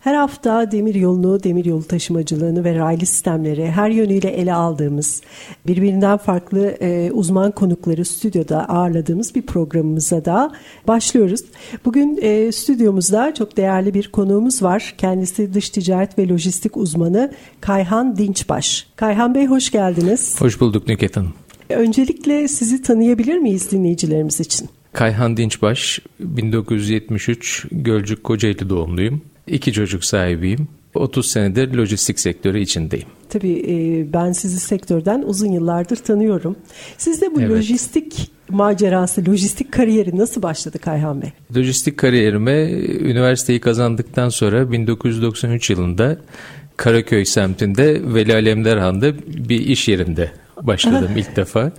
Her hafta demiryolunu, demiryolu taşımacılığını ve raylı sistemleri her yönüyle ele aldığımız, birbirinden farklı e, uzman konukları stüdyoda ağırladığımız bir programımıza da başlıyoruz. Bugün e, stüdyomuzda çok değerli bir konuğumuz var. Kendisi dış ticaret ve lojistik uzmanı Kayhan Dinçbaş. Kayhan Bey hoş geldiniz. Hoş bulduk Nüket Hanım. Öncelikle sizi tanıyabilir miyiz dinleyicilerimiz için? Kayhan Dinçbaş, 1973 Gölcük Kocaeli doğumluyum. İki çocuk sahibiyim. 30 senedir lojistik sektörü içindeyim. Tabii e, ben sizi sektörden uzun yıllardır tanıyorum. Sizde bu evet. lojistik macerası, lojistik kariyeri nasıl başladı Kayhan Bey? Lojistik kariyerime üniversiteyi kazandıktan sonra 1993 yılında Karaköy semtinde Veli Alemdarhan'da bir iş yerinde başladım ilk defa.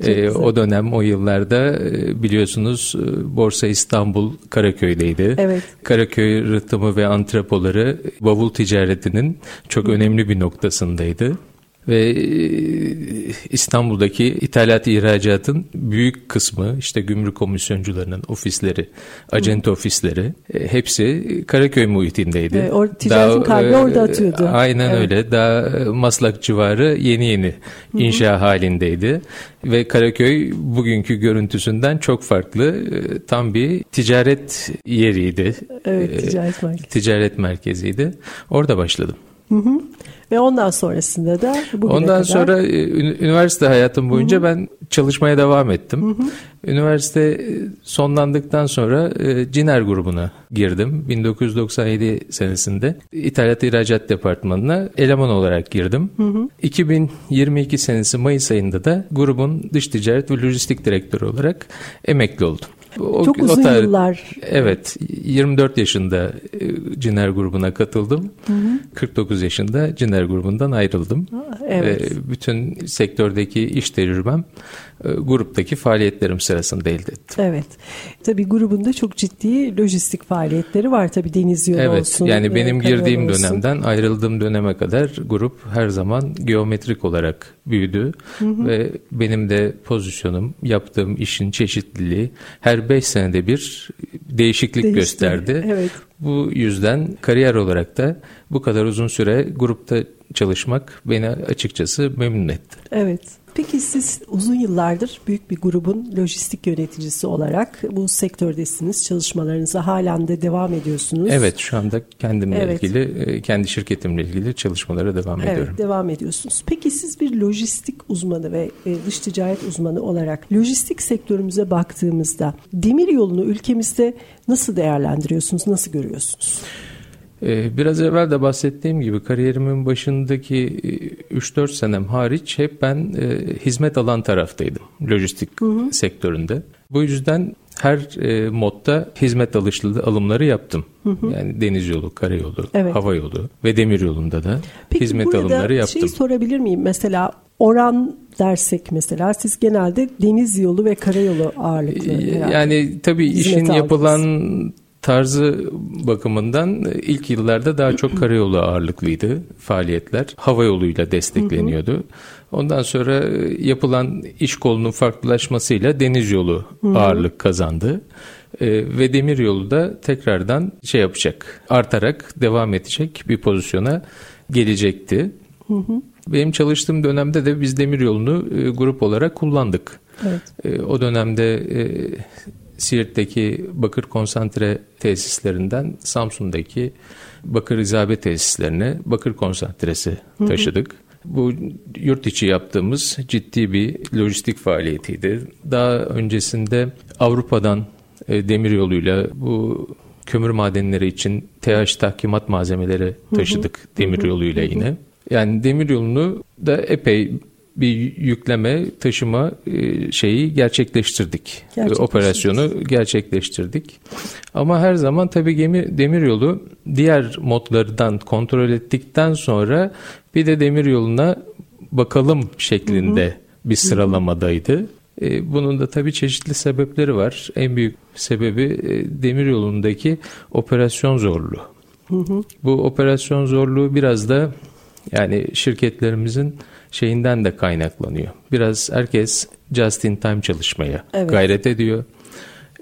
E, o dönem o yıllarda e, biliyorsunuz e, Borsa İstanbul Karaköy'deydi. Evet. Karaköy rıhtımı ve antrepoları bavul ticaretinin çok önemli bir noktasındaydı ve e, İstanbul'daki ithalat ihracatın büyük kısmı işte gümrük komisyoncularının ofisleri, acente ofisleri e, hepsi Karaköy muhitindeydi. E, or, ticaretin Daha, kalbi orada atıyordu. Aynen evet. öyle. Daha Maslak civarı yeni yeni inşa Hı-hı. halindeydi ve Karaköy bugünkü görüntüsünden çok farklı. Tam bir ticaret yeriydi. Evet, ticaret merkezi. Ticaret merkeziydi. Orada başladım. Hı hı. Ve ondan sonrasında da bugüne Ondan kadar... sonra e, üniversite hayatım boyunca Hı-hı. ben çalışmaya devam ettim. Hı-hı. Üniversite e, sonlandıktan sonra e, Ciner grubuna girdim. 1997 senesinde İthalat İhracat Departmanı'na eleman olarak girdim. Hı hı. 2022 senesi Mayıs ayında da grubun dış ticaret ve lojistik direktörü olarak emekli oldum. O, Çok uzun o tarih, yıllar. Evet 24 yaşında e, Ciner grubuna katıldım. Hı hı. 49 yaşında Ciner grubundan ayrıldım. Evet. Ve bütün sektördeki iş tecrübem e, gruptaki faaliyetlerim sırasında elde ettim. Evet. Tabii grubunda çok ciddi lojistik faaliyetleri var tabii deniz yolu evet, olsun. Evet. Yani benim girdiğim olsun. dönemden ayrıldığım döneme kadar grup her zaman geometrik olarak büyüdü hı hı. ve benim de pozisyonum, yaptığım işin çeşitliliği her 5 senede bir değişiklik Değişti. gösterdi. Evet. Bu yüzden kariyer olarak da bu kadar uzun süre grupta çalışmak beni açıkçası memnun etti. Evet. Peki siz uzun yıllardır büyük bir grubun lojistik yöneticisi olarak bu sektördesiniz. Çalışmalarınıza halen de devam ediyorsunuz. Evet şu anda kendimle evet. ilgili, e, kendi şirketimle ilgili çalışmalara devam evet, ediyorum. Evet devam ediyorsunuz. Peki siz bir lojistik uzmanı ve e, dış ticaret uzmanı olarak lojistik sektörümüze baktığımızda demir yolunu ülkemizde nasıl değerlendiriyorsunuz, nasıl görüyorsunuz? Ee, biraz evvel de bahsettiğim gibi kariyerimin başındaki 3-4 e, senem hariç hep ben e, hizmet alan taraftaydım lojistik hı hı. sektöründe. Bu yüzden her e, modda hizmet alışlı alımları yaptım. Hı hı. Yani deniz yolu, karayolu, evet. hava yolu ve demir yolunda da Peki, hizmet alımları yaptım. Peki şey sorabilir miyim? Mesela oran dersek mesela siz genelde deniz yolu ve karayolu ağırlıklı herhalde. Yani tabii işin aldınız. yapılan tarzı bakımından ilk yıllarda daha çok karayolu ağırlıklıydı faaliyetler. Hava yoluyla destekleniyordu. Ondan sonra yapılan iş kolunun farklılaşmasıyla deniz yolu ağırlık kazandı. Ee, ve demir yolu da tekrardan şey yapacak, artarak devam edecek bir pozisyona gelecekti. Benim çalıştığım dönemde de biz demir yolunu e, grup olarak kullandık. Evet. E, o dönemde e, Siirt'teki bakır konsantre tesislerinden Samsun'daki bakır izabe tesislerine bakır konsantresi taşıdık. Hı hı. Bu yurt içi yaptığımız ciddi bir lojistik faaliyetiydi. Daha öncesinde Avrupa'dan e, demir yoluyla bu kömür madenleri için TH tahkimat malzemeleri taşıdık hı hı. demir yoluyla yine. Yani demir yolunu da epey bir yükleme, taşıma e, şeyi gerçekleştirdik. Operasyonu gerçekleştirdik. Ama her zaman tabii gemi demiryolu diğer modlardan kontrol ettikten sonra bir de demiryoluna bakalım şeklinde hı hı. bir sıralamadaydı. E, bunun da tabii çeşitli sebepleri var. En büyük sebebi e, demiryolundaki operasyon zorluğu. Hı hı. Bu operasyon zorluğu biraz da yani şirketlerimizin şeyinden de kaynaklanıyor. Biraz herkes just in time çalışmaya evet. gayret ediyor.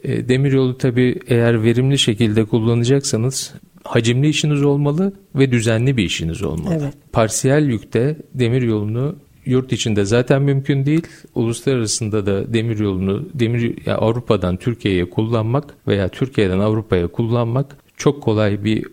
E, demiryolu tabii eğer verimli şekilde kullanacaksanız hacimli işiniz olmalı ve düzenli bir işiniz olmalı. Evet. Parsiyel yükte demiryolunu yurt içinde zaten mümkün değil. Uluslararasında da demir yolunu demir yani Avrupa'dan Türkiye'ye kullanmak veya Türkiye'den Avrupa'ya kullanmak çok kolay bir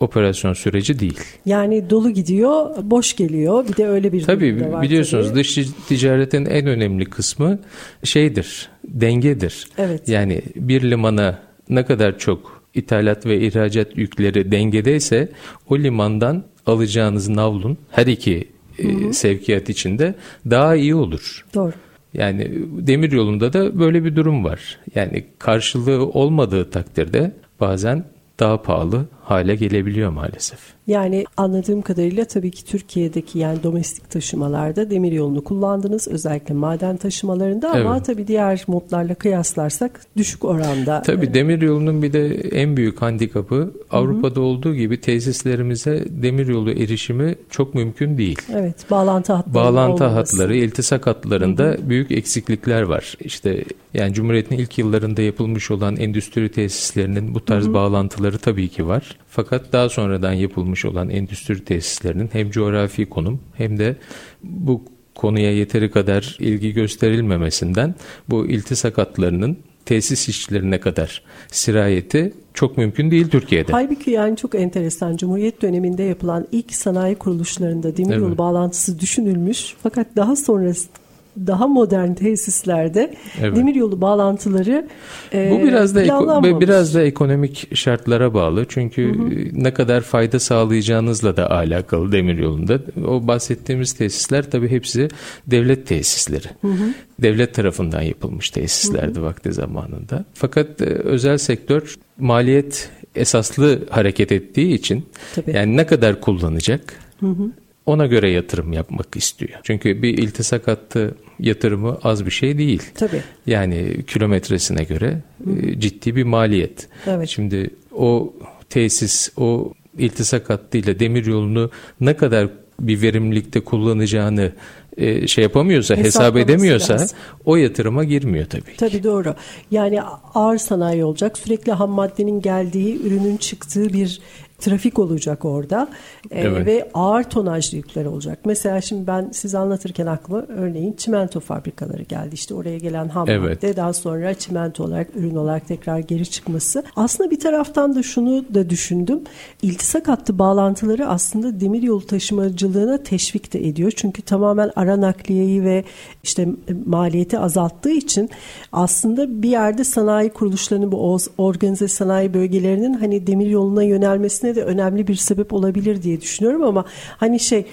operasyon süreci değil. Yani dolu gidiyor, boş geliyor. Bir de öyle bir tabii, var. Biliyorsunuz tabii. dış ticaretin en önemli kısmı şeydir, dengedir. Evet. Yani bir limana ne kadar çok ithalat ve ihracat yükleri dengedeyse o limandan alacağınız navlun her iki e, sevkiyat içinde daha iyi olur. Doğru. Yani demir yolunda da böyle bir durum var. Yani karşılığı olmadığı takdirde bazen daha pahalı hale gelebiliyor maalesef. Yani anladığım kadarıyla tabii ki Türkiye'deki yani domestik taşımalarda demir yolunu kullandınız özellikle maden taşımalarında ama evet. tabii diğer modlarla kıyaslarsak düşük oranda. Tabii demir yolunun bir de en büyük handikapı Avrupa'da Hı-hı. olduğu gibi tesislerimize demir yolu erişimi çok mümkün değil. Evet, bağlantı hatları Bağlantı olması. hatları, iltisak hatlarında Hı-hı. büyük eksiklikler var. İşte yani Cumhuriyet'in ilk yıllarında yapılmış olan endüstri tesislerinin bu tarz Hı-hı. bağlantıları tabii ki var. Fakat daha sonradan yapılmış olan endüstri tesislerinin hem coğrafi konum hem de bu konuya yeteri kadar ilgi gösterilmemesinden bu iltisak hatlarının tesis işçilerine kadar sirayeti çok mümkün değil Türkiye'de. Halbuki yani çok enteresan. Cumhuriyet döneminde yapılan ilk sanayi kuruluşlarında demiryolu evet. bağlantısı düşünülmüş. Fakat daha sonrasında daha modern tesislerde evet. demiryolu bağlantıları e, Bu biraz da eko, biraz da ekonomik şartlara bağlı. Çünkü hı hı. ne kadar fayda sağlayacağınızla da alakalı demiryolunda. O bahsettiğimiz tesisler tabii hepsi devlet tesisleri. Hı hı. Devlet tarafından yapılmış tesislerdi hı hı. vakti zamanında. Fakat e, özel sektör maliyet esaslı hareket ettiği için tabii. yani ne kadar kullanacak? Hı hı ona göre yatırım yapmak istiyor. Çünkü bir iltisak hattı yatırımı az bir şey değil. Tabii. Yani kilometresine göre e, ciddi bir maliyet. Evet. Şimdi o tesis, o iltisak hattıyla demir yolunu ne kadar bir verimlilikte kullanacağını e, şey yapamıyorsa, hesap edemiyorsa lazım. o yatırıma girmiyor tabii. Tabii doğru. Yani ağır sanayi olacak. Sürekli ham maddenin geldiği, ürünün çıktığı bir trafik olacak orada ee, evet. ve ağır tonajlı yükler olacak. Mesela şimdi ben siz anlatırken aklıma örneğin çimento fabrikaları geldi. İşte oraya gelen ham evet. madde daha sonra çimento olarak ürün olarak tekrar geri çıkması. Aslında bir taraftan da şunu da düşündüm. İltisak hattı bağlantıları aslında demiryolu taşımacılığına teşvik de ediyor. Çünkü tamamen ara nakliyeyi ve işte maliyeti azalttığı için aslında bir yerde sanayi kuruluşlarının bu organize sanayi bölgelerinin hani demiryoluna yönelmesine de önemli bir sebep olabilir diye düşünüyorum ama hani şey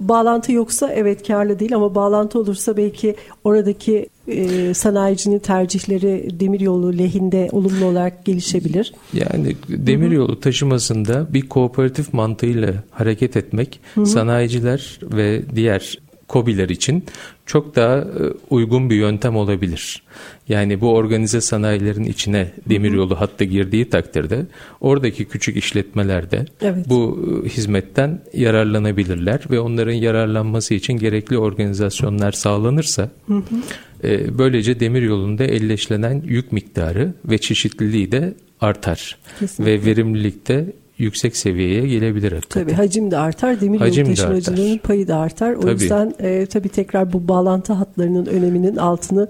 bağlantı yoksa evet karlı değil ama bağlantı olursa belki oradaki e, sanayicinin tercihleri demiryolu lehinde olumlu olarak gelişebilir. Yani demiryolu taşımasında bir kooperatif mantığıyla hareket etmek Hı-hı. sanayiciler ve diğer kobiler için çok daha e, uygun bir yöntem olabilir. Yani bu organize sanayilerin içine demiryolu hattı girdiği takdirde oradaki küçük işletmelerde evet. bu e, hizmetten yararlanabilirler ve onların yararlanması için gerekli organizasyonlar sağlanırsa hı hı. E, böylece demiryolunda elleşlenen yük miktarı ve çeşitliliği de artar Kesinlikle. ve verimlilikte yüksek seviyeye gelebilir hakikaten. Tabii hacim de artar, demir hacim yolu taşımacılığının payı da artar. O tabii. yüzden e, tabii tekrar bu bağlantı hatlarının öneminin altını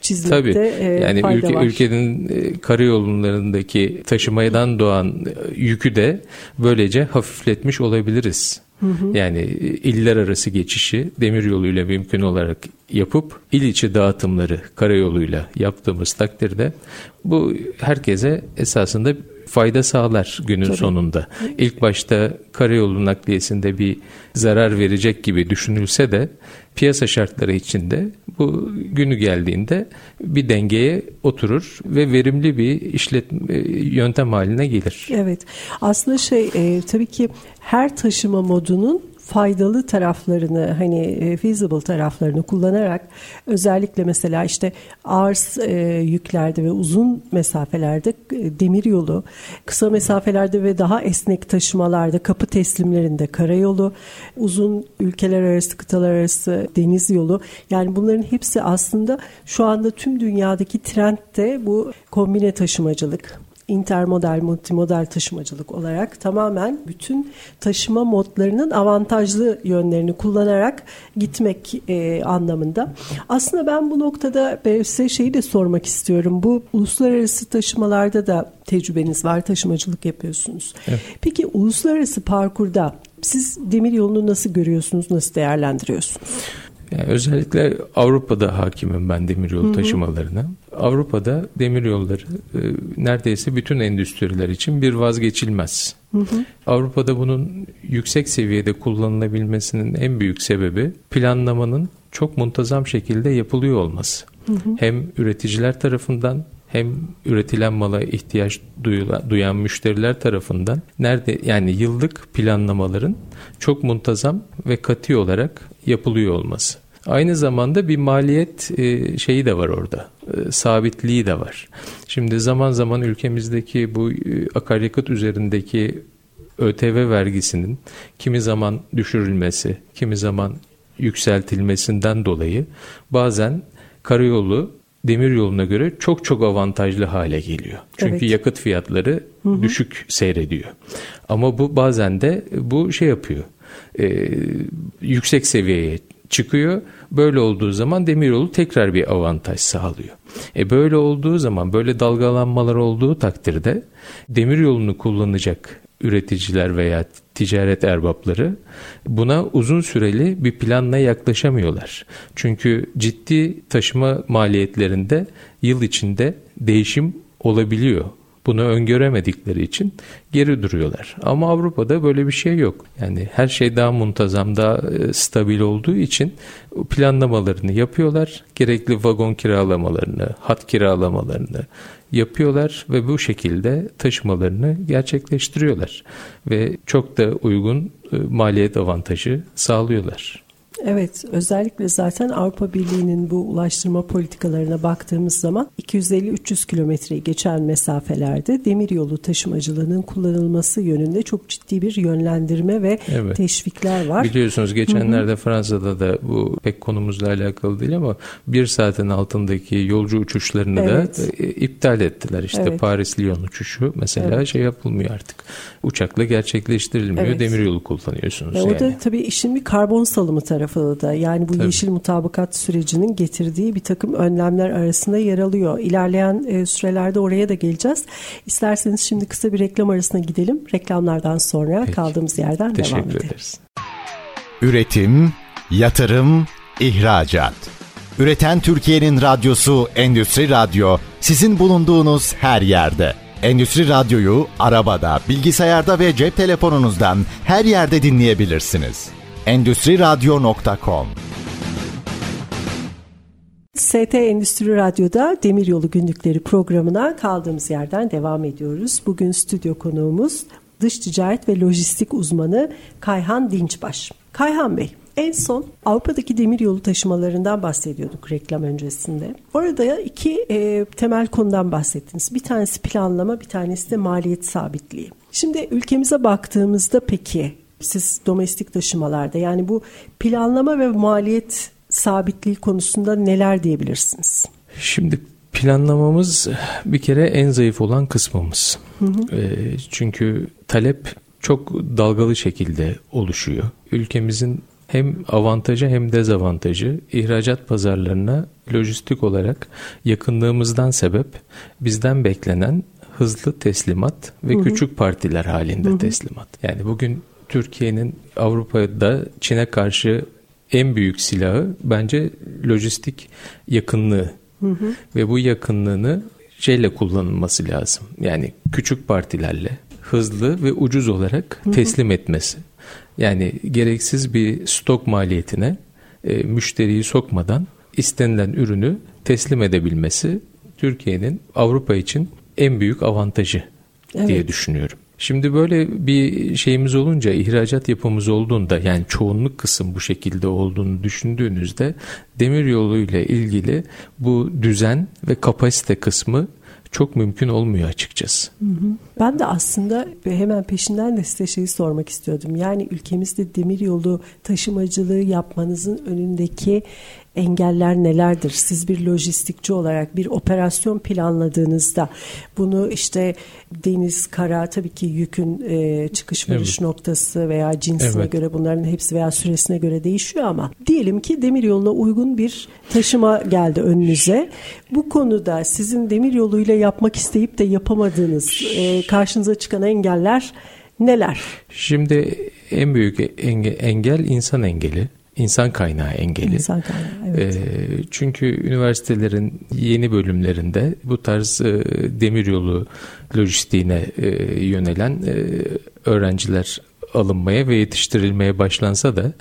çizmekte Tabii. E, yani fayda ülke, var. ülkenin e, karayollarındaki taşımadan doğan e, yükü de böylece hafifletmiş olabiliriz. Hı hı. Yani iller arası geçişi demir yoluyla mümkün olarak yapıp il içi dağıtımları karayoluyla yaptığımız takdirde bu herkese esasında fayda sağlar günün Tabii. sonunda. İlk başta karayolu nakliyesinde bir zarar verecek gibi düşünülse de piyasa şartları içinde bu günü geldiğinde bir dengeye oturur ve verimli bir işletme yöntem haline gelir. Evet. Aslında şey e, tabii ki her taşıma modunun faydalı taraflarını hani e, feasible taraflarını kullanarak özellikle mesela işte ağır e, yüklerde ve uzun mesafelerde e, demir yolu, kısa mesafelerde ve daha esnek taşımalarda kapı teslimlerinde karayolu, uzun ülkeler arası, kıtalar arası deniz yolu. Yani bunların hepsi aslında şu anda tüm dünyadaki trend de bu kombine taşımacılık intermodal, multimodal taşımacılık olarak tamamen bütün taşıma modlarının avantajlı yönlerini kullanarak gitmek e, anlamında. Aslında ben bu noktada size şeyi de sormak istiyorum. Bu uluslararası taşımalarda da tecrübeniz var, taşımacılık yapıyorsunuz. Evet. Peki uluslararası parkurda siz demir yolunu nasıl görüyorsunuz, nasıl değerlendiriyorsunuz? Yani özellikle Avrupa'da hakimim ben demiryolu taşımalarına. Avrupa'da demiryolları e, neredeyse bütün endüstriler için bir vazgeçilmez. Hı hı. Avrupa'da bunun yüksek seviyede kullanılabilmesinin en büyük sebebi planlamanın çok muntazam şekilde yapılıyor olması. Hı hı. Hem üreticiler tarafından hem üretilen mala ihtiyaç duyulan, duyan müşteriler tarafından nerede yani yıllık planlamaların çok muntazam ve katı olarak yapılıyor olması. Aynı zamanda bir maliyet e, şeyi de var orada. E, sabitliği de var. Şimdi zaman zaman ülkemizdeki bu e, akaryakıt üzerindeki ÖTV vergisinin kimi zaman düşürülmesi, kimi zaman yükseltilmesinden dolayı bazen karayolu demir yoluna göre çok çok avantajlı hale geliyor. Çünkü evet. yakıt fiyatları hı hı. düşük seyrediyor. Ama bu bazen de bu şey yapıyor. E, yüksek seviyeye çıkıyor. Böyle olduğu zaman demiryolu tekrar bir avantaj sağlıyor. E böyle olduğu zaman böyle dalgalanmalar olduğu takdirde demiryolunu kullanacak üreticiler veya ticaret erbapları buna uzun süreli bir planla yaklaşamıyorlar. Çünkü ciddi taşıma maliyetlerinde yıl içinde değişim olabiliyor. Bunu öngöremedikleri için geri duruyorlar. Ama Avrupa'da böyle bir şey yok. Yani her şey daha muntazam, daha e, stabil olduğu için planlamalarını yapıyorlar. Gerekli vagon kiralamalarını, hat kiralamalarını yapıyorlar ve bu şekilde taşımalarını gerçekleştiriyorlar. Ve çok da uygun e, maliyet avantajı sağlıyorlar. Evet, özellikle zaten Avrupa Birliği'nin bu ulaştırma politikalarına baktığımız zaman 250-300 kilometreyi geçen mesafelerde demiryolu taşımacılığının kullanılması yönünde çok ciddi bir yönlendirme ve evet. teşvikler var. Biliyorsunuz geçenlerde Hı-hı. Fransa'da da bu pek konumuzla alakalı değil ama bir saatin altındaki yolcu uçuşlarını evet. da e, iptal ettiler. İşte evet. Paris-Lyon uçuşu mesela evet. şey yapılmıyor artık. Uçakla gerçekleştirilmiyor. Evet. Demiryolu kullanıyorsunuz. Ve yani. O da tabii işin bir karbon salımı tarafı tarafı da yani bu Tabii. yeşil mutabakat sürecinin getirdiği bir takım önlemler arasında yer alıyor. İlerleyen e, sürelerde oraya da geleceğiz. İsterseniz şimdi kısa bir reklam arasına gidelim. Reklamlardan sonra Peki. kaldığımız yerden Teşekkür devam edelim. Ederiz. Üretim, yatırım, ihracat. Üreten Türkiye'nin radyosu Endüstri Radyo sizin bulunduğunuz her yerde. Endüstri Radyo'yu arabada, bilgisayarda ve cep telefonunuzdan her yerde dinleyebilirsiniz endüstriradyo.com ST Endüstri Radyo'da Demiryolu Günlükleri programına kaldığımız yerden devam ediyoruz. Bugün stüdyo konuğumuz dış ticaret ve lojistik uzmanı Kayhan Dinçbaş. Kayhan Bey, en son Avrupa'daki demiryolu taşımalarından bahsediyorduk reklam öncesinde. Orada iki e, temel konudan bahsettiniz. Bir tanesi planlama, bir tanesi de maliyet sabitliği. Şimdi ülkemize baktığımızda peki siz domestik taşımalarda yani bu planlama ve maliyet sabitliği konusunda neler diyebilirsiniz? Şimdi planlamamız bir kere en zayıf olan kısmımız. Hı hı. E, çünkü talep çok dalgalı şekilde oluşuyor. Ülkemizin hem avantajı hem dezavantajı ihracat pazarlarına lojistik olarak yakınlığımızdan sebep bizden beklenen hızlı teslimat ve hı hı. küçük partiler halinde hı hı. teslimat. Yani bugün Türkiye'nin Avrupa'da Çin'e karşı en büyük silahı bence lojistik yakınlığı. Hı hı. Ve bu yakınlığını şeyle kullanılması lazım. Yani küçük partilerle hızlı ve ucuz olarak teslim etmesi. Yani gereksiz bir stok maliyetine e, müşteriyi sokmadan istenilen ürünü teslim edebilmesi Türkiye'nin Avrupa için en büyük avantajı evet. diye düşünüyorum. Şimdi böyle bir şeyimiz olunca ihracat yapımız olduğunda yani çoğunluk kısım bu şekilde olduğunu düşündüğünüzde demir yolu ile ilgili bu düzen ve kapasite kısmı çok mümkün olmuyor açıkçası. Ben de aslında hemen peşinden de size şeyi sormak istiyordum. Yani ülkemizde demir yolu taşımacılığı yapmanızın önündeki engeller nelerdir? Siz bir lojistikçi olarak bir operasyon planladığınızda bunu işte deniz, kara tabii ki yükün e, çıkış varış evet. noktası veya cinsine evet. göre bunların hepsi veya süresine göre değişiyor ama diyelim ki demir yoluna uygun bir taşıma geldi önünüze. Bu konuda sizin demir yoluyla yapmak isteyip de yapamadığınız e, karşınıza çıkan engeller neler? Şimdi en büyük engel insan engeli insan kaynağı engeli. İnsan kaynağı, evet. E, çünkü üniversitelerin yeni bölümlerinde bu tarz e, demiryolu lojistiğine e, yönelen e, öğrenciler alınmaya ve yetiştirilmeye başlansa da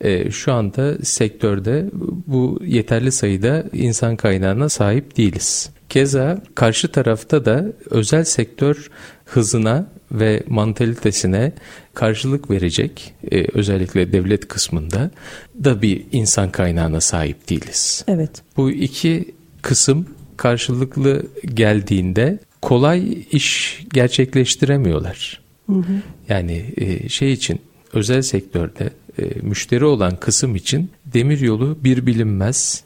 e, şu anda sektörde bu yeterli sayıda insan kaynağına sahip değiliz. Keza karşı tarafta da özel sektör hızına ve mantalitesine karşılık verecek e, özellikle devlet kısmında da bir insan kaynağına sahip değiliz. Evet. Bu iki kısım karşılıklı geldiğinde kolay iş gerçekleştiremiyorlar. Hı hı. Yani e, şey için özel sektörde e, müşteri olan kısım için demir yolu bir bilinmez,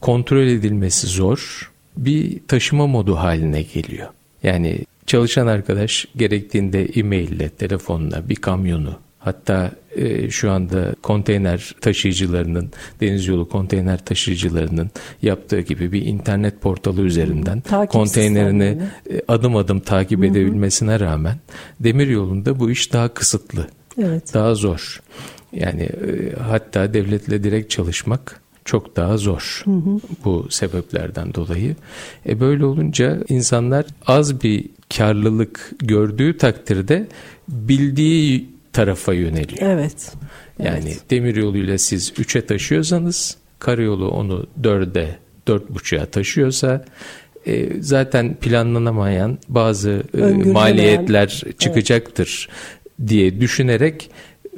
kontrol edilmesi zor bir taşıma modu haline geliyor. Yani Çalışan arkadaş gerektiğinde e-mail ile, telefonla bir kamyonu Hatta e, şu anda konteyner taşıyıcılarının, deniz yolu konteyner taşıyıcılarının yaptığı gibi bir internet portalı üzerinden Takip konteynerini e, adım adım takip Hı-hı. edebilmesine rağmen demir yolunda bu iş daha kısıtlı, evet. daha zor. Yani e, hatta devletle direkt çalışmak çok daha zor hı hı. bu sebeplerden dolayı. E böyle olunca insanlar az bir karlılık gördüğü takdirde bildiği tarafa yöneliyor. Evet. Yani evet. demir yoluyla siz 3'e taşıyorsanız karayolu onu 4'e 4.5'a taşıyorsa e, zaten planlanamayan bazı e, maliyetler çıkacaktır evet. diye düşünerek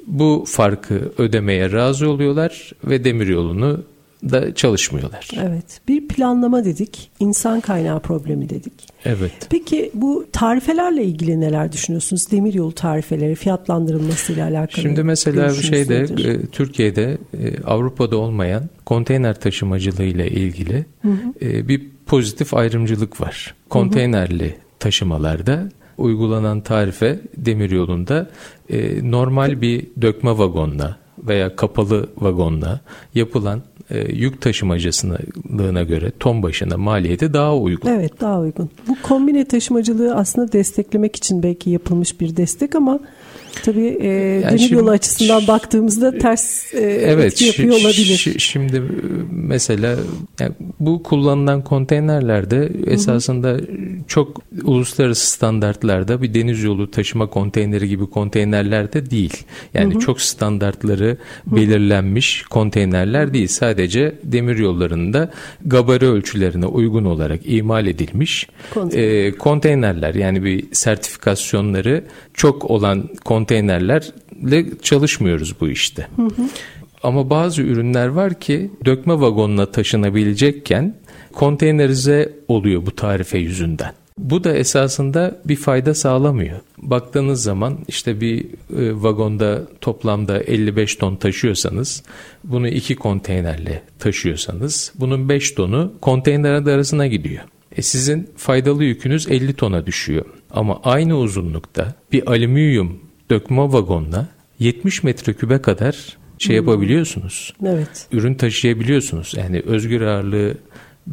bu farkı ödemeye razı oluyorlar ve demiryolunu da çalışmıyorlar. Evet. Bir planlama dedik. insan kaynağı problemi dedik. Evet. Peki bu tarifelerle ilgili neler düşünüyorsunuz? Demiryolu tarifeleri fiyatlandırılmasıyla alakalı. Şimdi mesela bir şeyde e, Türkiye'de e, Avrupa'da olmayan konteyner taşımacılığı ile ilgili hı hı. E, bir pozitif ayrımcılık var. Konteynerli hı hı. taşımalarda uygulanan tarife demiryolunda normal bir dökme vagonla veya kapalı vagonla yapılan e, yük taşımacılığına göre ton başına maliyeti daha uygun. Evet daha uygun. Bu kombine taşımacılığı aslında desteklemek için belki yapılmış bir destek ama Tabii e, yani demir yolu açısından baktığımızda ters e, evet, etki yapıyor olabilir. Şimdi e, mesela yani bu kullanılan konteynerlerde esasında hı hı. çok uluslararası standartlarda bir deniz yolu taşıma konteyneri gibi konteynerlerde değil. Yani hı hı. çok standartları belirlenmiş konteynerler değil. Sadece demir yollarında gabari ölçülerine uygun olarak imal edilmiş Konteyner. e, konteynerler. Yani bir sertifikasyonları çok olan konteynerlerle çalışmıyoruz bu işte. Hı hı. Ama bazı ürünler var ki dökme vagonuna taşınabilecekken konteynerize oluyor bu tarife yüzünden. Bu da esasında bir fayda sağlamıyor. Baktığınız zaman işte bir e, vagonda toplamda 55 ton taşıyorsanız bunu iki konteynerle taşıyorsanız bunun 5 tonu konteyner arasına gidiyor. E sizin faydalı yükünüz 50 tona düşüyor. Ama aynı uzunlukta bir alüminyum dökme vagonla 70 metrekübe kadar şey yapabiliyorsunuz. Evet. Ürün taşıyabiliyorsunuz. Yani özgür ağırlığı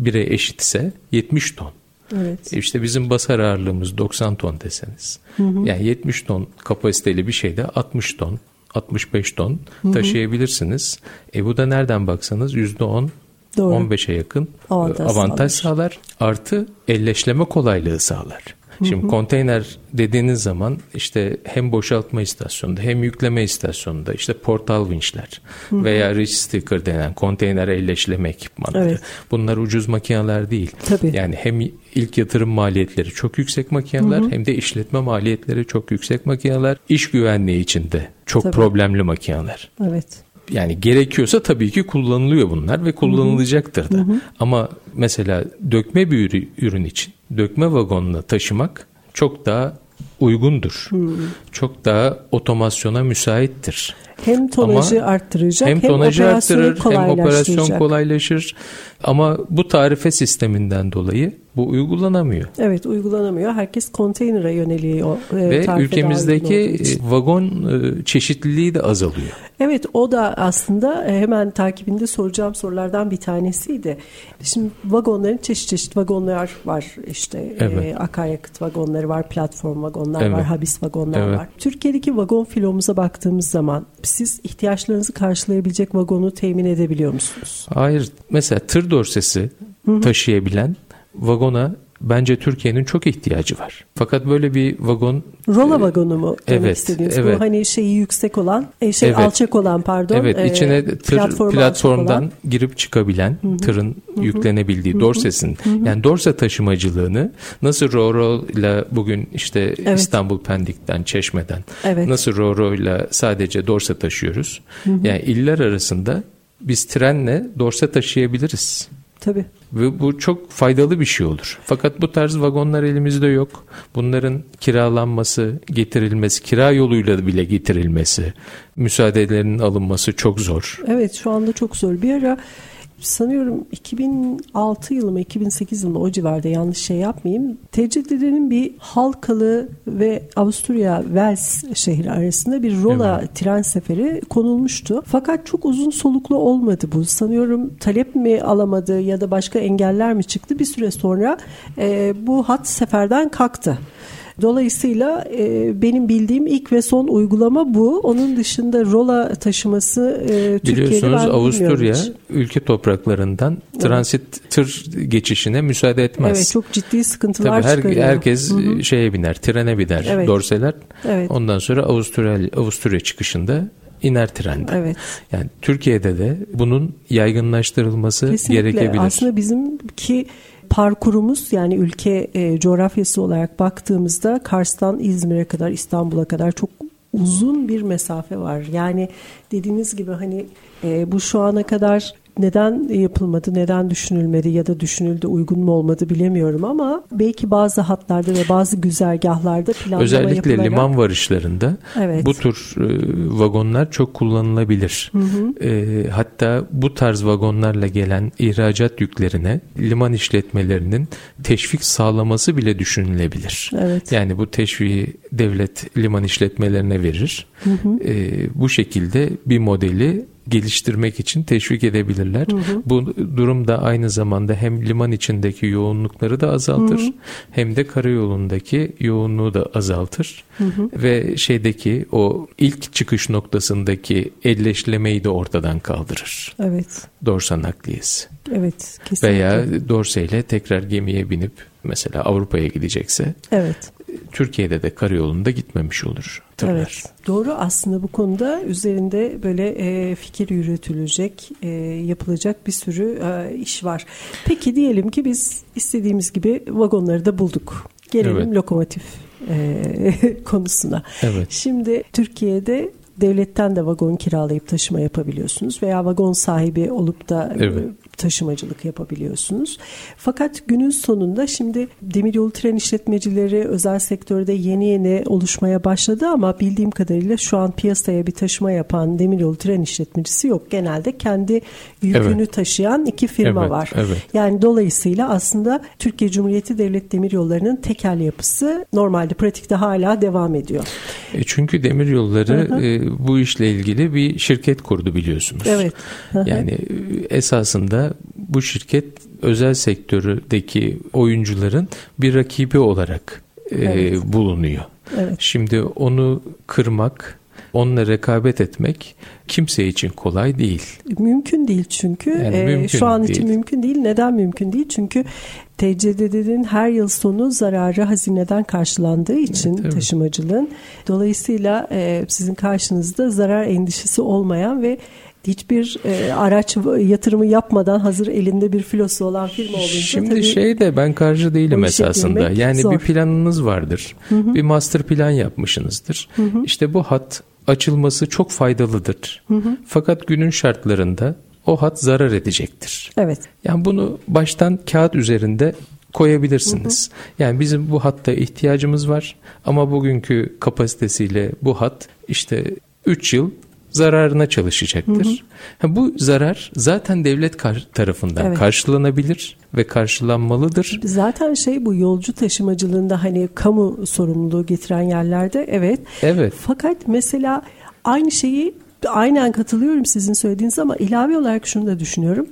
1'e eşitse 70 ton. Evet. E işte bizim basar ağırlığımız 90 ton deseniz. Hı hı. Yani 70 ton kapasiteli bir şeyde 60 ton, 65 ton hı hı. taşıyabilirsiniz. E bu da nereden baksanız %10 Doğru. 15'e yakın avantaj, avantaj sağlar. sağlar. Artı elleşleme kolaylığı sağlar. Şimdi hı hı. konteyner dediğiniz zaman işte hem boşaltma istasyonunda hem yükleme istasyonunda işte portal vinçler hı hı. veya reach sticker denen konteyner elleşleme ekipmanları. Evet. Bunlar ucuz makineler değil. Tabii. Yani hem ilk yatırım maliyetleri çok yüksek makineler hı hı. hem de işletme maliyetleri çok yüksek makineler. İş güvenliği içinde çok Tabii. problemli makineler. Evet yani gerekiyorsa tabii ki kullanılıyor bunlar ve kullanılacaktır da. Hı hı. Ama mesela dökme bir ürün için dökme vagonla taşımak çok daha uygundur. Hı. Çok daha otomasyona müsaittir. Hem tonajı Ama arttıracak hem, hem tonajı arttırır hem operasyon kolaylaşır. Ama bu tarife sisteminden dolayı bu uygulanamıyor. Evet uygulanamıyor. Herkes konteynere yöneliyor. E, Ve ülkemizdeki vagon e, çeşitliliği de azalıyor. Evet o da aslında e, hemen takibinde soracağım sorulardan bir tanesiydi. Şimdi vagonların çeşit çeşit vagonlar var. İşte evet. e, akaryakıt vagonları var, platform vagonlar evet. var, habis vagonlar evet. var. Türkiye'deki vagon filomuza baktığımız zaman siz ihtiyaçlarınızı karşılayabilecek vagonu temin edebiliyor musunuz? Hayır. Mesela tır dorsesi Hı-hı. taşıyabilen vagona bence Türkiye'nin çok ihtiyacı var. Fakat böyle bir vagon Rola e, vagonu mu demek evet, istediğiniz? Evet. Bu hani şeyi yüksek olan, e, şey evet. alçak olan pardon. Evet, e, içine tır platform platformdan girip çıkabilen Hı-hı. tırın Hı-hı. yüklenebildiği Hı-hı. dorsesin. Yani dorse taşımacılığını nasıl Roro ile bugün işte evet. İstanbul Pendik'ten, Çeşme'den evet. nasıl Roro ile sadece dorse taşıyoruz. Hı-hı. Yani iller arasında biz trenle dorse taşıyabiliriz. Tabii. Ve bu çok faydalı bir şey olur. Fakat bu tarz vagonlar elimizde yok. Bunların kiralanması, getirilmesi, kira yoluyla bile getirilmesi, müsaadelerinin alınması çok zor. Evet şu anda çok zor. Bir ara sanıyorum 2006 yılı mı 2008 yılı mı o civarda yanlış şey yapmayayım. TCD'nin bir Halkalı ve Avusturya Wels şehri arasında bir rola evet. tren seferi konulmuştu. Fakat çok uzun soluklu olmadı bu. Sanıyorum talep mi alamadı ya da başka engeller mi çıktı? Bir süre sonra e, bu hat seferden kalktı. Dolayısıyla e, benim bildiğim ilk ve son uygulama bu. Onun dışında rola taşıması e, Türkiye'de Biliyorsunuz Avusturya ülke topraklarından transit tır geçişine müsaade etmez. Evet çok ciddi sıkıntılar Tabii her, çıkarıyor. Herkes Hı-hı. şeye biner, trene biner, evet. dorseler. Evet. Ondan sonra Avusturya, Avusturya çıkışında iner trende. Evet. Yani Türkiye'de de bunun yaygınlaştırılması Kesinlikle. gerekebilir. Aslında bizimki parkurumuz yani ülke e, coğrafyası olarak baktığımızda Kars'tan İzmir'e kadar İstanbul'a kadar çok uzun bir mesafe var. Yani dediğiniz gibi hani e, bu şu ana kadar neden yapılmadı, neden düşünülmedi ya da düşünüldü uygun mu olmadı bilemiyorum ama belki bazı hatlarda ve bazı güzergahlarda planlama Özellikle yapılarak... liman varışlarında evet. bu tür e, vagonlar çok kullanılabilir. Hı hı. E, hatta bu tarz vagonlarla gelen ihracat yüklerine liman işletmelerinin teşvik sağlaması bile düşünülebilir. Evet. Yani bu teşviği devlet liman işletmelerine verir. Hı hı. E, bu şekilde bir modeli geliştirmek için teşvik edebilirler. Hı hı. Bu durum da aynı zamanda hem liman içindeki yoğunlukları da azaltır hı hı. hem de karayolundaki yoğunluğu da azaltır. Hı hı. Ve şeydeki o ilk çıkış noktasındaki elleşlemeyi de ortadan kaldırır. Evet. Dorsa nakliyesi. Evet, kesinlikle. Veya dorseyle tekrar gemiye binip mesela Avrupa'ya gidecekse evet. Türkiye'de de karayolunda gitmemiş olur. Tırlar. Evet, doğru aslında bu konuda üzerinde böyle e, fikir yürütülecek, e, yapılacak bir sürü e, iş var. Peki diyelim ki biz istediğimiz gibi vagonları da bulduk. Gelelim evet. lokomotif e, konusuna. Evet. Şimdi Türkiye'de devletten de vagon kiralayıp taşıma yapabiliyorsunuz veya vagon sahibi olup da evet taşımacılık yapabiliyorsunuz. Fakat günün sonunda şimdi demiryolu tren işletmecileri özel sektörde yeni yeni oluşmaya başladı ama bildiğim kadarıyla şu an piyasaya bir taşıma yapan demiryolu tren işletmecisi yok. Genelde kendi yükünü evet. taşıyan iki firma evet, var. Evet. Yani dolayısıyla aslında Türkiye Cumhuriyeti Devlet Demiryolları'nın tekel yapısı normalde pratikte hala devam ediyor. E çünkü demiryolları e, bu işle ilgili bir şirket kurdu biliyorsunuz. Evet. yani e, bu şirket özel sektördeki oyuncuların bir rakibi olarak e, evet. bulunuyor. Evet. Şimdi onu kırmak onunla rekabet etmek kimse için kolay değil. Mümkün değil çünkü. Yani ee, mümkün şu an değil. için mümkün değil. Neden mümkün değil? Çünkü TCDD'nin her yıl sonu zararı hazineden karşılandığı için evet, taşımacılığın. Dolayısıyla e, sizin karşınızda zarar endişesi olmayan ve hiçbir e, araç yatırımı yapmadan hazır elinde bir filosu olan firma olunca Şimdi tabii, şey de ben karşı değilim esasında. Yani zor. bir planınız vardır. Hı hı. Bir master plan yapmışsınızdır. Hı hı. İşte bu hat açılması çok faydalıdır. Hı hı. Fakat günün şartlarında o hat zarar edecektir. Evet. Yani bunu baştan kağıt üzerinde koyabilirsiniz. Hı hı. Yani bizim bu hatta ihtiyacımız var ama bugünkü kapasitesiyle bu hat işte 3 yıl zararına çalışacaktır. Hı hı. bu zarar zaten devlet tarafından evet. karşılanabilir ve karşılanmalıdır. Zaten şey bu yolcu taşımacılığında hani kamu sorumluluğu getiren yerlerde evet. Evet. Fakat mesela aynı şeyi aynen katılıyorum sizin söylediğiniz ama ilave olarak şunu da düşünüyorum.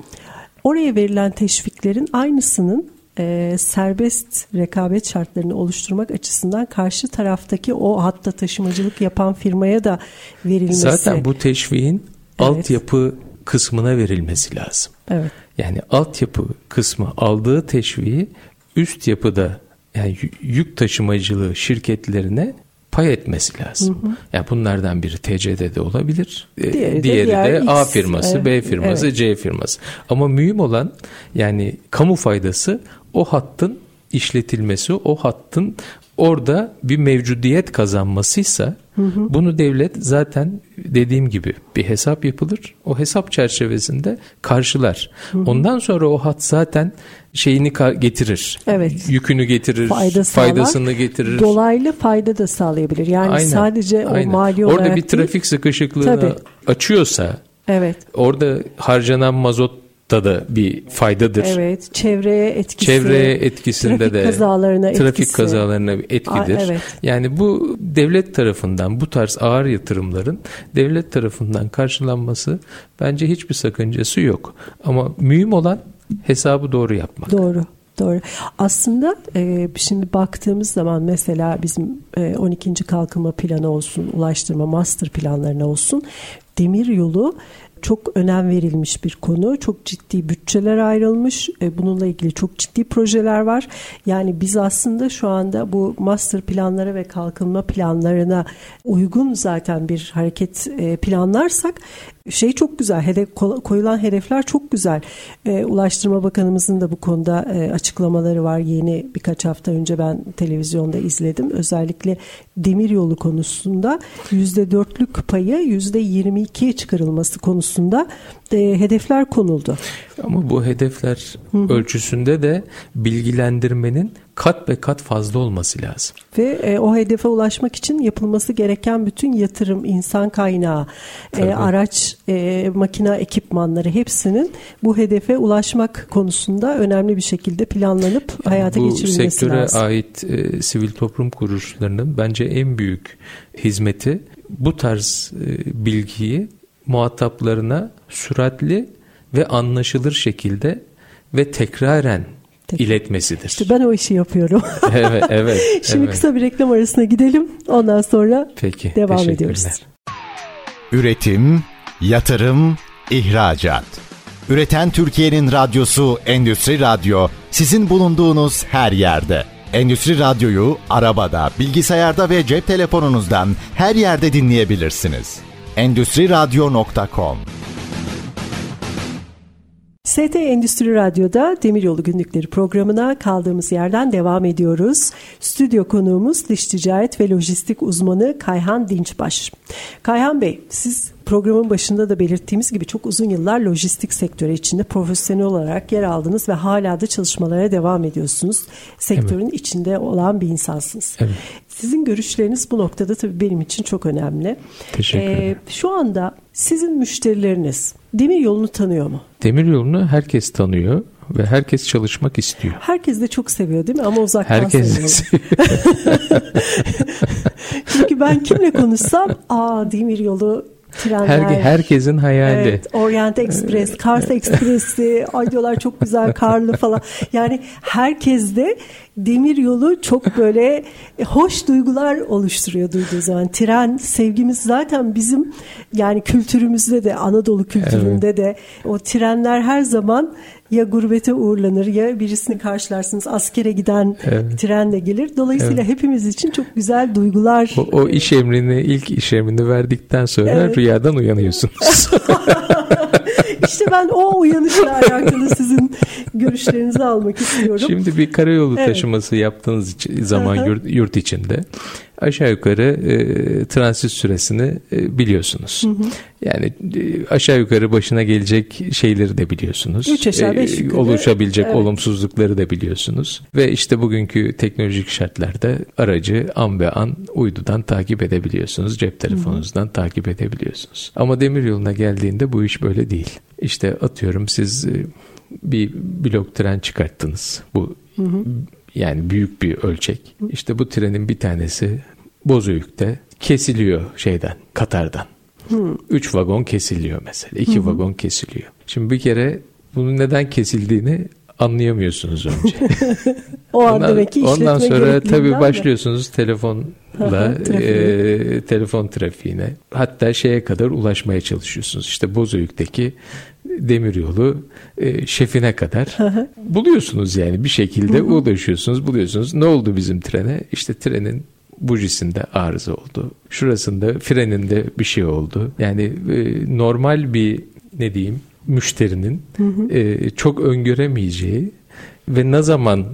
Oraya verilen teşviklerin aynısının e, serbest rekabet şartlarını oluşturmak açısından karşı taraftaki o hatta taşımacılık yapan firmaya da verilmesi. Zaten bu teşviğin evet. altyapı kısmına verilmesi lazım. Evet. Yani altyapı kısmı aldığı teşviği üst yapıda yani yük taşımacılığı şirketlerine pay etmesi lazım. Hı hı. Yani bunlardan biri TCD'de olabilir. E, diğeri, Diğeri de, de X. A firması, evet. B firması, evet. C firması. Ama mühim olan yani kamu faydası o hattın işletilmesi, o hattın orada bir mevcudiyet kazanmasıysa hı hı. bunu devlet zaten dediğim gibi bir hesap yapılır. O hesap çerçevesinde karşılar. Hı hı. Ondan sonra o hat zaten şeyini getirir. Evet. Yükünü getirir, Fayda faydasını getirir. Dolaylı fayda da sağlayabilir. Yani aynen, sadece aynen. o mali Orada olarak Orada bir trafik değil, sıkışıklığını tabii. açıyorsa Evet. Orada harcanan mazot da da bir faydadır. Evet, çevreye etkisi. Çevreye etkisinde trafik de kazalarına trafik etkisi. kazalarına bir etkidir. Aa, evet. Yani bu devlet tarafından bu tarz ağır yatırımların devlet tarafından karşılanması bence hiçbir sakıncası yok. Ama mühim olan hesabı doğru yapmak. Doğru. Doğru. Aslında e, şimdi baktığımız zaman mesela bizim e, 12. kalkınma planı olsun, ulaştırma master planlarına olsun demir yolu çok önem verilmiş bir konu. Çok ciddi bütçeler ayrılmış. E, bununla ilgili çok ciddi projeler var. Yani biz aslında şu anda bu master planlara ve kalkınma planlarına uygun zaten bir hareket e, planlarsak şey çok güzel. Hedef koyulan hedefler çok güzel. E, Ulaştırma Bakanımızın da bu konuda açıklamaları var. Yeni birkaç hafta önce ben televizyonda izledim. Özellikle demir yolu konusunda %4'lük payı %22'ye çıkarılması konusunda e, hedefler konuldu. Ama bu hedefler Hı-hı. ölçüsünde de bilgilendirmenin kat be kat fazla olması lazım. Ve e, o hedefe ulaşmak için yapılması gereken bütün yatırım, insan kaynağı, e, araç, e, makina ekipmanları hepsinin bu hedefe ulaşmak konusunda önemli bir şekilde planlanıp yani hayata geçirilmesi lazım. Bu sektöre ait e, sivil toplum kuruluşlarının bence en büyük hizmeti bu tarz e, bilgiyi muhataplarına süratli ve anlaşılır şekilde ve tekraren Peki. iletmesidir. İşte ben o işi yapıyorum. evet, evet. Şimdi evet. kısa bir reklam arasına gidelim. Ondan sonra Peki, devam ediyoruz. Üretim, yatırım, ihracat. Üreten Türkiye'nin radyosu Endüstri Radyo sizin bulunduğunuz her yerde. Endüstri Radyo'yu arabada, bilgisayarda ve cep telefonunuzdan her yerde dinleyebilirsiniz. Endüstri Radyo.com ST Endüstri Radyo'da Demiryolu Günlükleri programına kaldığımız yerden devam ediyoruz. Stüdyo konuğumuz dış ticaret ve lojistik uzmanı Kayhan Dinçbaş. Kayhan Bey siz programın başında da belirttiğimiz gibi çok uzun yıllar lojistik sektörü içinde profesyonel olarak yer aldınız ve hala da çalışmalara devam ediyorsunuz. Sektörün evet. içinde olan bir insansınız. Evet. Sizin görüşleriniz bu noktada tabii benim için çok önemli. Teşekkür ederim. Ee, şu anda sizin müşterileriniz demir yolunu tanıyor mu? Demir yolunu herkes tanıyor ve herkes çalışmak istiyor. Herkes de çok seviyor değil mi? Ama uzaktan herkes seviyor. Çünkü ben kimle konuşsam aa demir yolu trenler. Her, herkesin hayali. Evet, Orient Express, Kars Express'i, ay diyorlar çok güzel karlı falan. Yani herkes de demir yolu çok böyle hoş duygular oluşturuyor duyduğu zaman. Tren sevgimiz zaten bizim yani kültürümüzde de Anadolu kültüründe evet. de o trenler her zaman ya gurbete uğurlanır ya birisini karşılarsınız askere giden evet. trenle gelir. Dolayısıyla evet. hepimiz için çok güzel duygular. O, o iş emrini ilk iş emrini verdikten sonra evet. rüyadan uyanıyorsunuz. İşte ben o uyanışla alakalı sizin görüşlerinizi almak istiyorum. Şimdi bir karayolu evet. taşıması yaptığınız zaman yurt, yurt içinde aşağı yukarı e, transit süresini e, biliyorsunuz. Hı hı. Yani e, aşağı yukarı başına gelecek şeyleri de biliyorsunuz. 3 aşağı 5 e, Oluşabilecek evet. olumsuzlukları da biliyorsunuz. Ve işte bugünkü teknolojik şartlarda aracı an be an uydudan takip edebiliyorsunuz. Cep telefonunuzdan hı hı. takip edebiliyorsunuz. Ama demir yoluna geldiğinde bu iş böyle değil. İşte atıyorum siz e, bir blok tren çıkarttınız. Bu hı hı. yani büyük bir ölçek. İşte bu trenin bir tanesi Bozüyük'te kesiliyor şeyden, Katar'dan. Hmm. Üç vagon kesiliyor mesela. iki hmm. vagon kesiliyor. Şimdi bir kere bunun neden kesildiğini anlayamıyorsunuz önce. o an ondan, demek ki Ondan sonra tabii başlıyorsunuz telefonla e, telefon trafiğine. Hatta şeye kadar ulaşmaya çalışıyorsunuz. İşte Bozüyük'teki demiryolu e, şefine kadar buluyorsunuz yani bir şekilde ulaşıyorsunuz buluyorsunuz. Ne oldu bizim trene? İşte trenin bujisinde arıza oldu. Şurasında freninde bir şey oldu. Yani e, normal bir ne diyeyim müşterinin hı hı. E, çok öngöremeyeceği ve ne zaman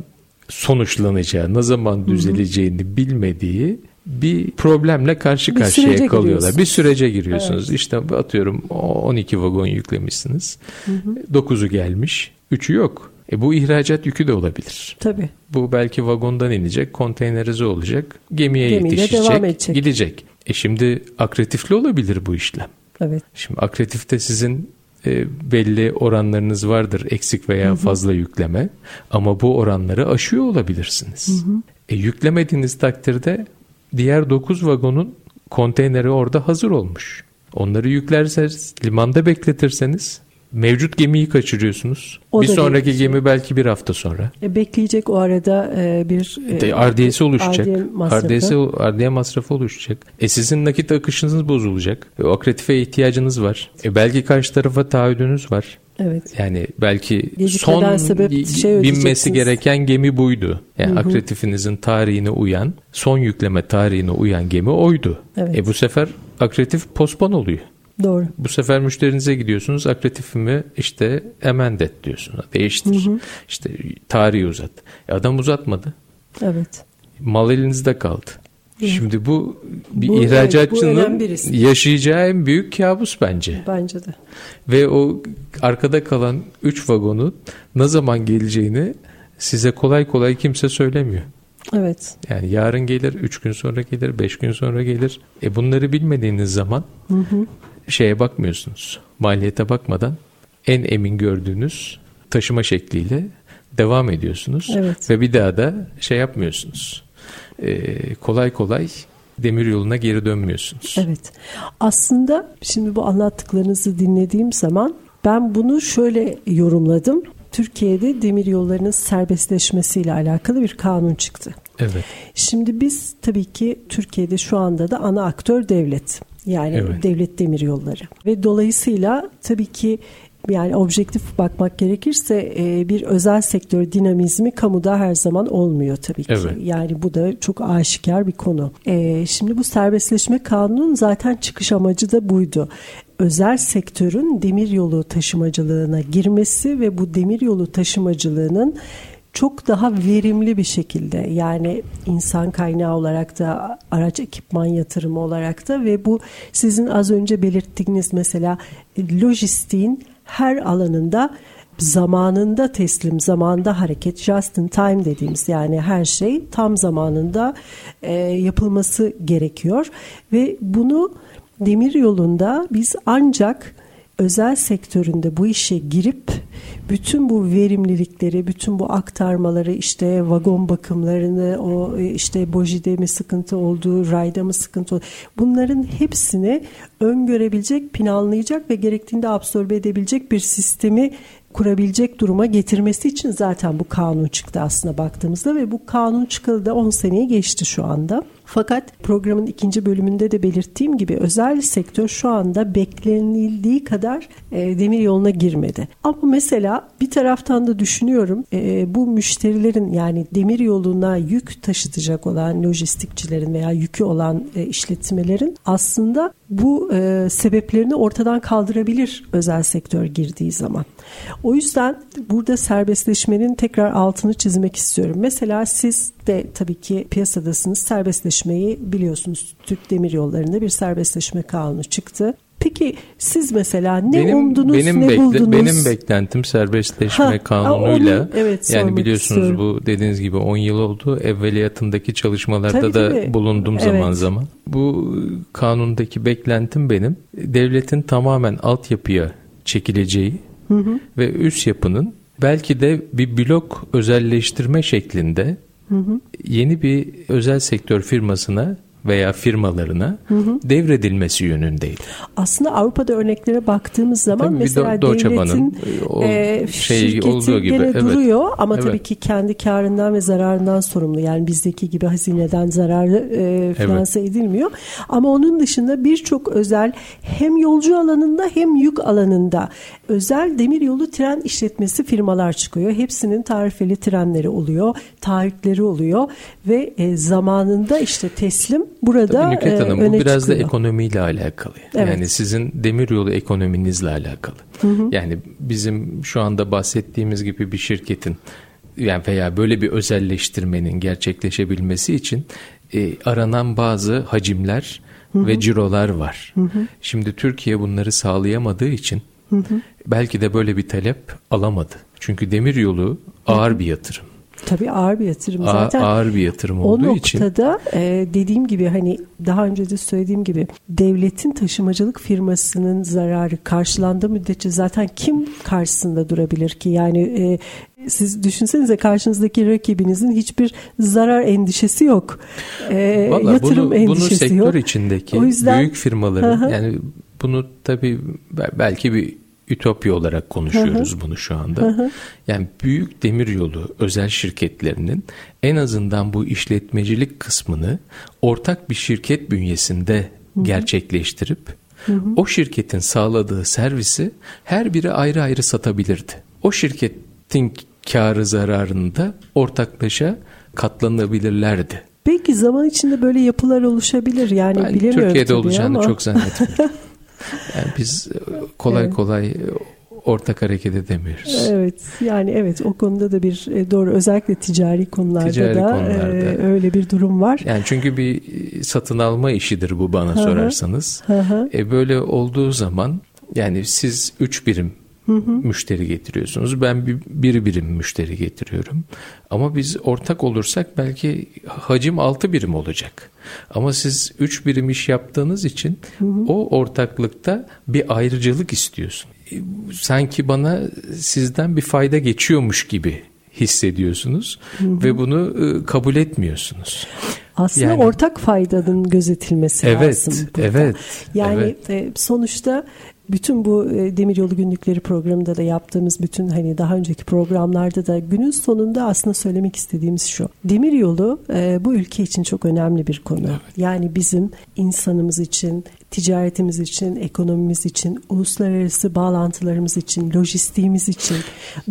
sonuçlanacağı, ne zaman düzeleceğini hı hı. bilmediği bir problemle karşı bir karşıya kalıyorlar. Bir sürece giriyorsunuz. Evet. İşte atıyorum 12 vagon yüklemişsiniz. Hı hı. 9'u gelmiş, 3'ü yok. E bu ihracat yükü de olabilir. Tabii. Bu belki vagondan inecek, konteynerize olacak, gemiye Gemiyle yetişecek, devam edecek. gidecek. E şimdi akretifli olabilir bu işlem. Evet. Şimdi akretifte sizin e, belli oranlarınız vardır eksik veya Hı-hı. fazla yükleme ama bu oranları aşıyor olabilirsiniz. Hı-hı. E, yüklemediğiniz takdirde diğer 9 vagonun konteyneri orada hazır olmuş. Onları yüklerseniz limanda bekletirseniz Mevcut gemiyi kaçırıyorsunuz. O bir sonraki değil. gemi belki bir hafta sonra. E, bekleyecek o arada e, bir e, ardiyesi oluşacak. Ardiyesi, ardiye masrafı oluşacak. E sizin nakit akışınız bozulacak. E, o akretife ihtiyacınız var. E, belki karşı tarafa taahhüdünüz var. Evet. Yani belki son sebep şey binmesi gereken gemi buydu. Yani hı hı. akretifinizin tarihine uyan, son yükleme tarihine uyan gemi oydu. Evet. E bu sefer akretif pospon oluyor. Doğru. Bu sefer müşterinize gidiyorsunuz. Akretifimi işte emendet diyorsunuz. Değiştir. Hı hı. İşte tarihi uzat. E adam uzatmadı. Evet. Mal elinizde kaldı. Şimdi bu bir bu, ihracatçının evet, bu yaşayacağı en büyük kabus bence. Bence de. Ve o arkada kalan 3 vagonun ne zaman geleceğini size kolay kolay kimse söylemiyor. Evet. Yani yarın gelir, 3 gün sonra gelir, 5 gün sonra gelir. E bunları bilmediğiniz zaman hı hı şeye bakmıyorsunuz. Maliyete bakmadan en emin gördüğünüz taşıma şekliyle devam ediyorsunuz. Evet. Ve bir daha da şey yapmıyorsunuz. Ee, kolay kolay demir yoluna geri dönmüyorsunuz. Evet. Aslında şimdi bu anlattıklarınızı dinlediğim zaman ben bunu şöyle yorumladım. Türkiye'de demir yollarının serbestleşmesiyle alakalı bir kanun çıktı. Evet. Şimdi biz tabii ki Türkiye'de şu anda da ana aktör devlet. Yani evet. devlet demir yolları. Ve dolayısıyla tabii ki yani objektif bakmak gerekirse e, bir özel sektör dinamizmi kamuda her zaman olmuyor tabii ki. Evet. Yani bu da çok aşikar bir konu. E, şimdi bu serbestleşme kanunun zaten çıkış amacı da buydu özel sektörün demir yolu taşımacılığına girmesi ve bu demir yolu taşımacılığının çok daha verimli bir şekilde yani insan kaynağı olarak da araç ekipman yatırımı olarak da ve bu sizin az önce belirttiğiniz mesela lojistiğin her alanında zamanında teslim, zamanda hareket, just in time dediğimiz yani her şey tam zamanında e, yapılması gerekiyor. Ve bunu demir yolunda biz ancak özel sektöründe bu işe girip bütün bu verimlilikleri, bütün bu aktarmaları işte vagon bakımlarını, o e, işte bojide mi sıkıntı olduğu, rayda mı sıkıntı olduğu bunların hepsini öngörebilecek, planlayacak ve gerektiğinde absorbe edebilecek bir sistemi kurabilecek duruma getirmesi için zaten bu kanun çıktı aslında baktığımızda ve bu kanun çıkalı da 10 seneyi geçti şu anda. Fakat programın ikinci bölümünde de belirttiğim gibi özel sektör şu anda beklenildiği kadar e, demir yoluna girmedi. Ama mesela bir taraftan da düşünüyorum e, bu müşterilerin yani demir yoluna yük taşıtacak olan lojistikçilerin veya yükü olan e, işletmelerin aslında bu e, sebeplerini ortadan kaldırabilir özel sektör girdiği zaman. O yüzden burada serbestleşmenin tekrar altını çizmek istiyorum. Mesela siz de tabii ki piyasadasınız. Serbestleşmeyi biliyorsunuz. Türk Demir Yolları'nda bir serbestleşme kanunu çıktı. Peki siz mesela ne benim, umdunuz benim ne bekle, buldunuz? Benim beklentim serbestleşme ha, kanunuyla onu, evet, yani biliyorsunuz istiyorum. bu dediğiniz gibi 10 yıl oldu. Evveliyatındaki çalışmalarda tabii, da tabii. bulundum evet. zaman zaman. Bu kanundaki beklentim benim devletin tamamen altyapıya çekileceği hı hı. ve üst yapının belki de bir blok özelleştirme şeklinde hı hı. yeni bir özel sektör firmasına veya firmalarına hı hı. devredilmesi yönündeydi. Aslında Avrupa'da örneklere baktığımız zaman tabii mesela Do- devletin e, şey olduğu gibi evet. duruyor ama evet. tabii ki kendi karından ve zararından sorumlu. Yani bizdeki gibi hazineden zararı e, finanse evet. edilmiyor. Ama onun dışında birçok özel hem yolcu alanında hem yük alanında özel demiryolu tren işletmesi firmalar çıkıyor. Hepsinin tarifeli trenleri oluyor, taahhütleri oluyor ve e, zamanında işte teslim burada Tabii Nükhet Hanım, öne bu biraz çıkıyor. da ekonomiyle alakalı. Evet. Yani sizin demiryolu ekonominizle alakalı. Hı hı. Yani bizim şu anda bahsettiğimiz gibi bir şirketin yani veya böyle bir özelleştirmenin gerçekleşebilmesi için e, aranan bazı hacimler hı hı. ve cirolar var. Hı hı. Şimdi Türkiye bunları sağlayamadığı için hı hı. belki de böyle bir talep alamadı. Çünkü demiryolu ağır hı hı. bir yatırım. Tabii ağır bir yatırım zaten. Ağır bir yatırım olduğu için. O noktada e, dediğim gibi hani daha önce de söylediğim gibi devletin taşımacılık firmasının zararı karşılandığı müddetçe zaten kim karşısında durabilir ki? Yani e, siz düşünsenize karşınızdaki rakibinizin hiçbir zarar endişesi yok. E, Vallahi yatırım bunu, endişesi bunu sektör yok. içindeki o yüzden, büyük firmaların yani bunu tabii belki bir ütopya olarak konuşuyoruz hı hı. bunu şu anda. Hı hı. Yani büyük demiryolu özel şirketlerinin en azından bu işletmecilik kısmını ortak bir şirket bünyesinde hı hı. gerçekleştirip hı hı. o şirketin sağladığı servisi her biri ayrı ayrı satabilirdi. O şirketin karı zararını da ortaklaşa katlanabilirlerdi. Belki zaman içinde böyle yapılar oluşabilir yani ben bilemiyorum Türkiye'de olacağını ama. çok zannetmiyorum. Yani biz e, kolay evet. kolay e, ortak hareket edemiyoruz. Evet yani evet o konuda da bir e, doğru özellikle ticari konularda ticari da konularda. E, öyle bir durum var. Yani çünkü bir satın alma işidir bu bana sorarsanız. E böyle olduğu zaman yani siz üç birim hı hı. müşteri getiriyorsunuz. Ben bir, bir birim müşteri getiriyorum. Ama biz ortak olursak belki hacim altı birim olacak. Ama siz üç birim iş yaptığınız için hı hı. o ortaklıkta bir ayrıcalık istiyorsun. Sanki bana sizden bir fayda geçiyormuş gibi hissediyorsunuz hı hı. ve bunu ıı, kabul etmiyorsunuz. Aslında yani, ortak faydanın gözetilmesi evet, lazım. Burada. Evet. Yani evet. E, sonuçta bütün bu e, Demiryolu Günlükleri programında da yaptığımız bütün hani daha önceki programlarda da günün sonunda aslında söylemek istediğimiz şu. Demiryolu e, bu ülke için çok önemli bir konu. Evet. Yani bizim insanımız için, ticaretimiz için, ekonomimiz için, uluslararası bağlantılarımız için, lojistiğimiz için,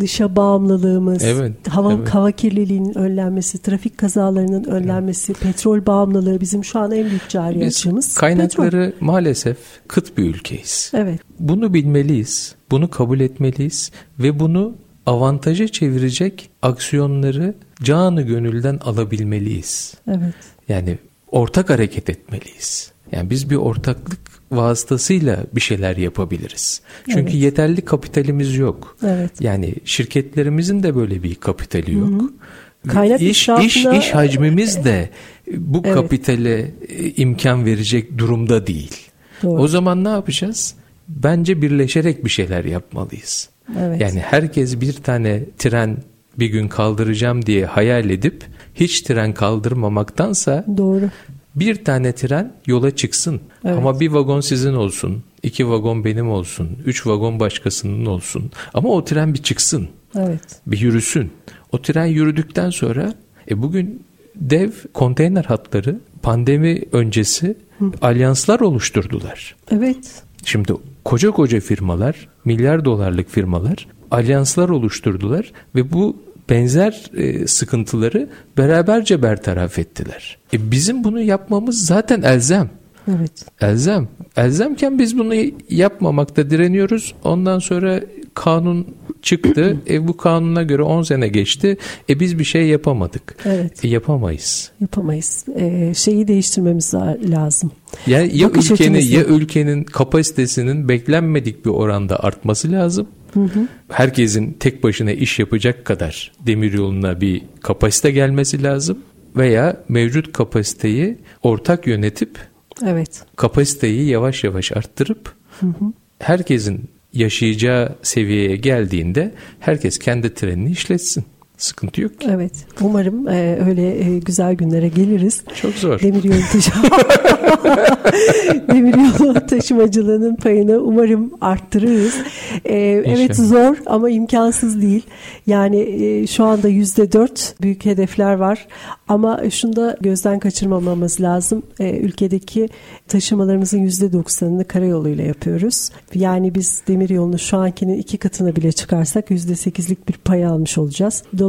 dışa bağımlılığımız, evet, hava, evet. hava kirliliğinin önlenmesi, trafik kazalarının önlenmesi, evet. petrol bağımlılığı bizim şu an en büyük cari Biz açığımız. Kaynakları petrol. maalesef kıt bir ülkeyiz. Evet. Bunu bilmeliyiz, bunu kabul etmeliyiz ve bunu avantaja çevirecek aksiyonları canı gönülden alabilmeliyiz. Evet. Yani ortak hareket etmeliyiz. Yani biz bir ortaklık vasıtasıyla bir şeyler yapabiliriz. Çünkü evet. yeterli kapitalimiz yok. Evet. Yani şirketlerimizin de böyle bir kapitali yok. Kaynak iş, inşaatına... iş, iş hacmimiz de bu evet. kapitale e, imkan verecek durumda değil. Doğru. O zaman ne yapacağız? Bence birleşerek bir şeyler yapmalıyız. Evet. Yani herkes bir tane tren bir gün kaldıracağım diye hayal edip hiç tren kaldırmamaktansa Doğru. bir tane tren yola çıksın evet. ama bir vagon sizin olsun, iki vagon benim olsun, üç vagon başkasının olsun ama o tren bir çıksın, evet. bir yürüsün. O tren yürüdükten sonra e bugün dev konteyner hatları pandemi öncesi Hı. alyanslar oluşturdular. Evet. Şimdi koca koca firmalar, milyar dolarlık firmalar alyanslar oluşturdular ve bu benzer e, sıkıntıları beraberce bertaraf ettiler. E, bizim bunu yapmamız zaten elzem. Evet. Elzem. Elzemken biz bunu yapmamakta direniyoruz. Ondan sonra kanun çıktı. e bu kanuna göre 10 sene geçti. E biz bir şey yapamadık. Evet. E, yapamayız. Yapamayız. E, şeyi değiştirmemiz lazım. Yani ya Bakış ülkenin açımızı... ya ülkenin kapasitesinin beklenmedik bir oranda artması lazım. Hı hı. Herkesin tek başına iş yapacak kadar demiryoluna bir kapasite gelmesi lazım veya mevcut kapasiteyi ortak yönetip evet. kapasiteyi yavaş yavaş arttırıp hı hı. herkesin yaşayacağı seviyeye geldiğinde herkes kendi trenini işletsin. Sıkıntı yok ki. Evet. Umarım e, öyle e, güzel günlere geliriz. Çok zor. Demiryolu taşıma Demiryolu taşımacılığının payını umarım arttırırız. E, evet zor ama imkansız değil. Yani e, şu anda yüzde dört büyük hedefler var. Ama şunu da gözden kaçırmamamız lazım. E, ülkedeki taşımalarımızın yüzde doksanını karayoluyla yapıyoruz. Yani biz demiryolunu şu ankinin iki katına bile çıkarsak yüzde sekizlik bir pay almış olacağız. Dolayısıyla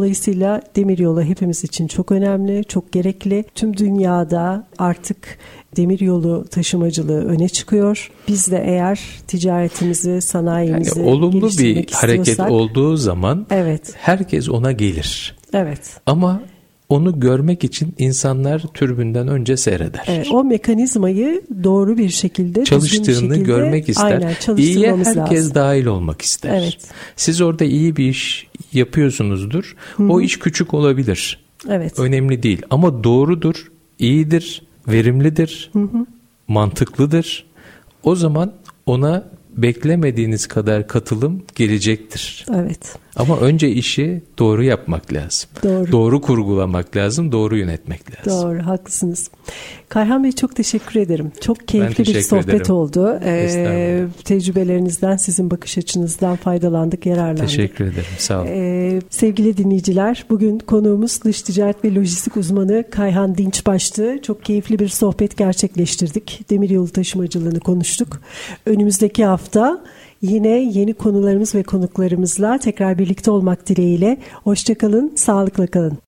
demiryolu hepimiz için çok önemli, çok gerekli. Tüm dünyada artık demiryolu taşımacılığı öne çıkıyor. Biz de eğer ticaretimizi, sanayimizi yani olumlu bir hareket olduğu zaman evet. herkes ona gelir. Evet. Ama onu görmek için insanlar türbünden önce seyreder. Evet, o mekanizmayı doğru bir şekilde çalıştığını şekilde, görmek ister. Aynen, İyiye herkes lazım. dahil olmak ister. Evet. Siz orada iyi bir iş yapıyorsunuzdur. Hı-hı. O iş küçük olabilir. Evet. Önemli değil ama doğrudur, iyidir, verimlidir, Hı-hı. mantıklıdır. O zaman ona beklemediğiniz kadar katılım gelecektir. Evet. Ama önce işi doğru yapmak lazım. Doğru. Doğru kurgulamak lazım, doğru yönetmek lazım. Doğru, haklısınız. Kayhan Bey çok teşekkür ederim. Çok keyifli bir sohbet ederim. oldu. Ee, tecrübelerinizden, sizin bakış açınızdan faydalandık, yararlandık. Teşekkür ederim, sağ olun. Ee, sevgili dinleyiciler, bugün konuğumuz dış ticaret ve lojistik uzmanı Kayhan Dinçbaş'tı. Çok keyifli bir sohbet gerçekleştirdik. Demiryolu taşımacılığını konuştuk. Önümüzdeki hafta Yine yeni konularımız ve konuklarımızla tekrar birlikte olmak dileğiyle. Hoşçakalın, sağlıkla kalın.